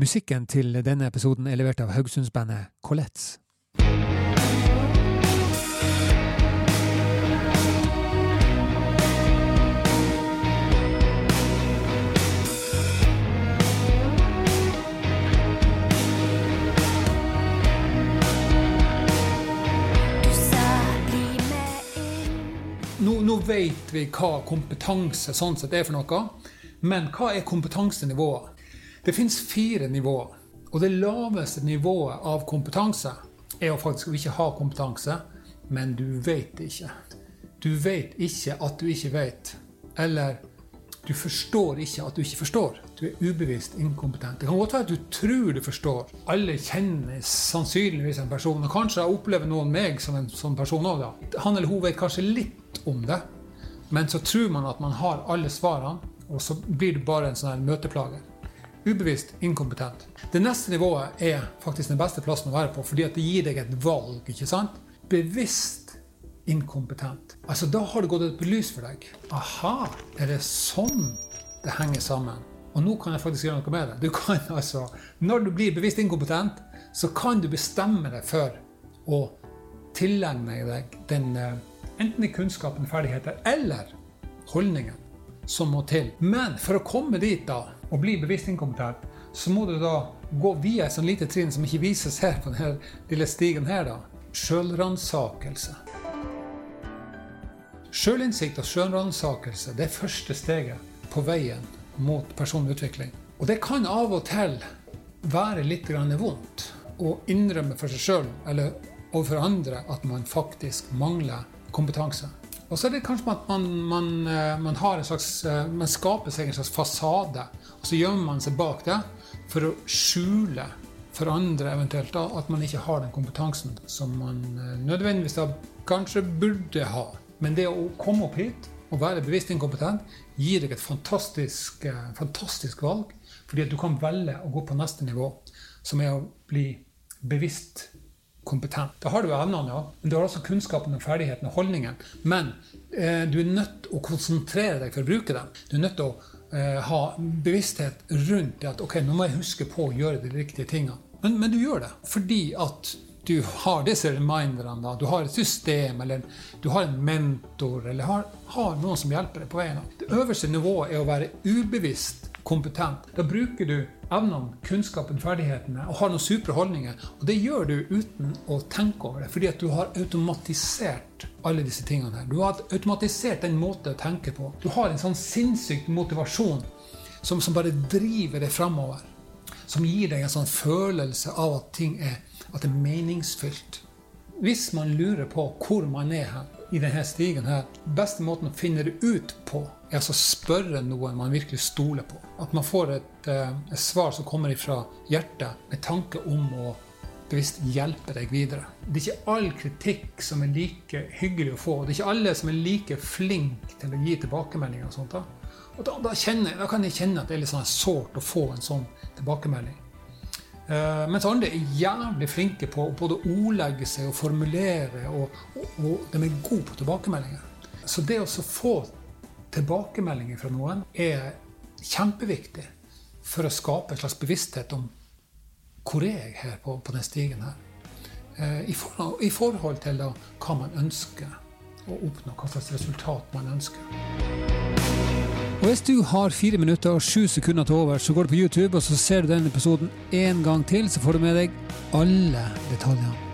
Musikken til denne episoden er levert av Haugesundsbandet Colettes. Nå, nå vet vi hva kompetanse sånn sett er for noe, men hva er kompetansenivået? Det fins fire nivåer. Og det laveste nivået av kompetanse er å faktisk ikke ha kompetanse, men du vet ikke. Du vet ikke at du ikke vet. Eller du forstår ikke at du ikke forstår. Du er ubevisst inkompetent. Det kan godt være at du tror du forstår. Alle kjenner sannsynligvis en person, og kanskje opplever noen meg som en sånn person òg. Han eller hun vet kanskje litt om det, men så tror man at man har alle svarene, og så blir det bare en sånn her møteplage. Ubevisst inkompetent. Det neste nivået er faktisk den beste plassen å være på, fordi det gir deg et valg. ikke sant? Bevisst inkompetent. Altså, Da har det gått et lys for deg. Aha, er det sånn det henger sammen? Og nå kan jeg faktisk gjøre noe med det. Du kan altså, Når du blir bevisst inkompetent, så kan du bestemme deg for å tilegne deg den enten i kunnskapen, ferdigheter eller holdningen som må til. Men for å komme dit da, og bli bevisst inkompetent, så må du da gå via et sånn lite trinn som ikke vises her på denne lille stigen her. da. Sjølransakelse. Sjølinnsikt og sjølransakelse er første steget på veien mot personlig utvikling. Og det kan av og til være litt vondt å innrømme for seg sjøl eller overfor andre at man faktisk mangler kompetanse. Og så er det kanskje at man, man, man, har en slags, man skaper seg en slags fasade, og så gjemmer man seg bak det for å skjule for andre eventuelt da, at man ikke har den kompetansen som man nødvendigvis da kanskje burde ha. Men det å komme opp hit og være bevisst inkompetent gir deg et fantastisk, fantastisk valg, fordi at du kan velge å gå på neste nivå, som er å bli bevisst kompetent. Da har du evnene, ja. Men du har også kunnskapen og ferdigheten og holdningen. Men eh, du er nødt til å konsentrere deg for å bruke dem. Du er nødt til å eh, ha bevissthet rundt det at ok, nå må jeg huske på å gjøre de riktige tingene. Men, men du gjør det fordi at du har disse reminderne. Da. Du har et system, eller du har en mentor, eller har, har noen som hjelper deg på veien. Det øverste nivået er å være ubevisst kompetent. Da bruker du evnene, kunnskapen, ferdighetene og har noen supre holdninger. Og det gjør du uten å tenke over det, fordi at du har automatisert alle disse tingene her. Du har automatisert den måten å tenke på. Du har en sånn sinnssyk motivasjon som, som bare driver deg framover. Som gir deg en sånn følelse av at ting er, at det er meningsfylt. Hvis man lurer på hvor man er hen i denne stigen her, beste måten å finne det ut på, er altså å spørre noen man virkelig stoler på. At man får et, et svar som kommer fra hjertet, med tanke om å bevisst hjelpe deg videre. Det er ikke all kritikk som er like hyggelig å få. Det er ikke alle som er like flinke til å gi tilbakemeldinger. og sånt da. Og da, da, kjenner, da, kan jeg kjenne at det er litt sånn sårt å få en sånn tilbakemelding. Uh, mens andre er jævlig flinke på å både ordlegge seg og formulere, og, og, og de er gode på tilbakemeldinger. Så det å få tilbakemeldinger fra noen er kjempeviktig for å skape en slags bevissthet om hvor er jeg her på, på den stigen her. Uh, i, forhold, I forhold til da, hva man ønsker å oppnå, hva slags resultat man ønsker. Hvis du har fire minutter og sju sekunder til over, så går du på YouTube og så ser du denne episoden en gang til, så får du med deg alle detaljene.